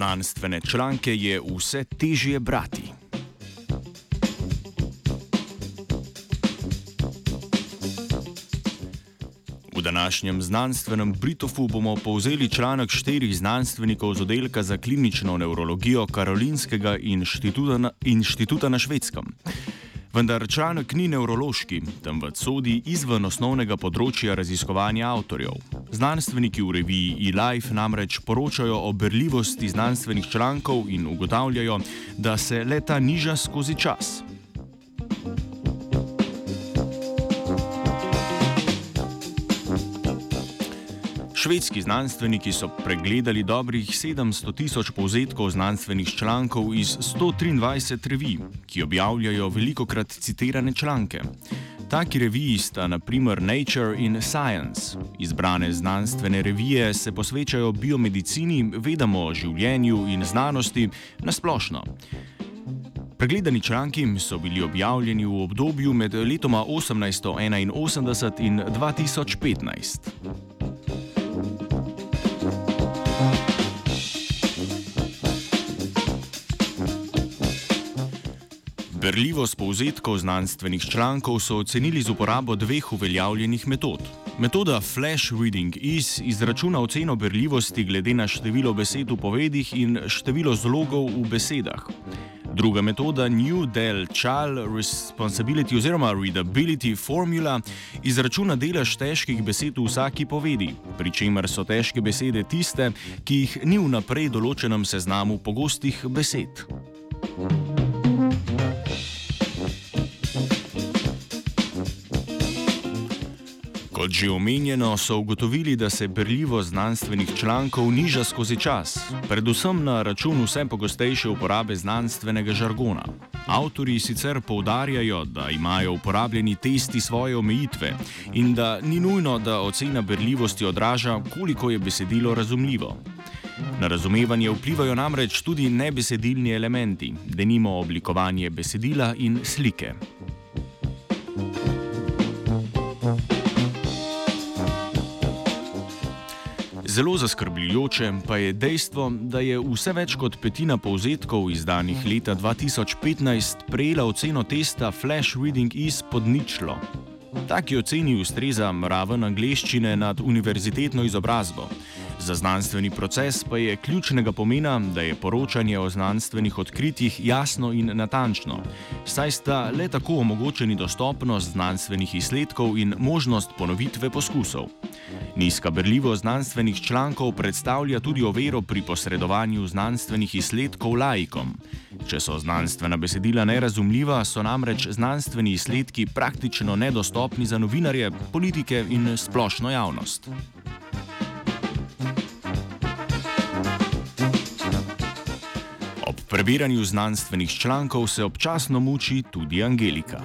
Znanstvene članke je vse težje brati. V današnjem znanstvenem Britofu bomo povzeli članek štirih znanstvenikov z oddelka za klinično neurologijo Karolinskega inštituta na, inštituta na švedskem. Vendar članek ni nevrološki, temveč sodi izven osnovnega področja raziskovanja avtorjev. Znanstveniki v reviji eLife namreč poročajo o berljivosti znanstvenih člankov in ugotavljajo, da se leta niža skozi čas. Švedski znanstveniki so pregledali dobrih 700 tisoč povzetkov znanstvenih člankov iz 123 revij, ki objavljajo veliko krat citirane članke. Taki reviji sta naprimer Nature in Science. Izbrane znanstvene revije se posvečajo biomedicini, vedamo o življenju in znanosti na splošno. Pregledani članki so bili objavljeni v obdobju med letoma 1881 in 2015. Berljivost povzetkov znanstvenih člankov so ocenili z uporabo dveh uveljavljenih metod. Metoda Flash Reading Is izračuna oceno berljivosti glede na število besed v povedih in število zlogov v besedah. Druga metoda New Del Child Responsibility oziroma Readability Formula izračuna delež težkih besed v vsaki povedi, pri čemer so težke besede tiste, ki jih ni v naprej določenem seznamu pogostih besed. Kot že omenjeno, so ugotovili, da se berljivost znanstvenih člankov niža skozi čas, predvsem na račun vse pogostejše uporabe znanstvenega žargona. Avtori sicer poudarjajo, da imajo uporabljeni testi svoje omejitve in da ni nujno, da ocena berljivosti odraža, koliko je besedilo razumljivo. Na razumevanje vplivajo namreč tudi nebesedilni elementi, denimo oblikovanje besedila in slike. Zelo zaskrbljujoče pa je dejstvo, da je vse več kot petina povzetkov izdanih leta 2015 prejela oceno testa Flash Reading iz podničlo. Taki oceni ustreza raven angleščine nad univerzitetno izobrazbo. Za znanstveni proces pa je ključnega pomena, da je poročanje o znanstvenih odkritjih jasno in natančno, saj sta le tako omogočeni dostopnost znanstvenih izsledkov in možnost ponovitve poskusov. Nizka berljivost znanstvenih člankov predstavlja tudi overo pri posredovanju znanstvenih izsledkov laikom. Če so znanstvena besedila nerazumljiva, so namreč znanstveni izsledki praktično nedostopni za novinarje, politike in splošno javnost. Prebiranju znanstvenih člankov se občasno muči tudi Angelika.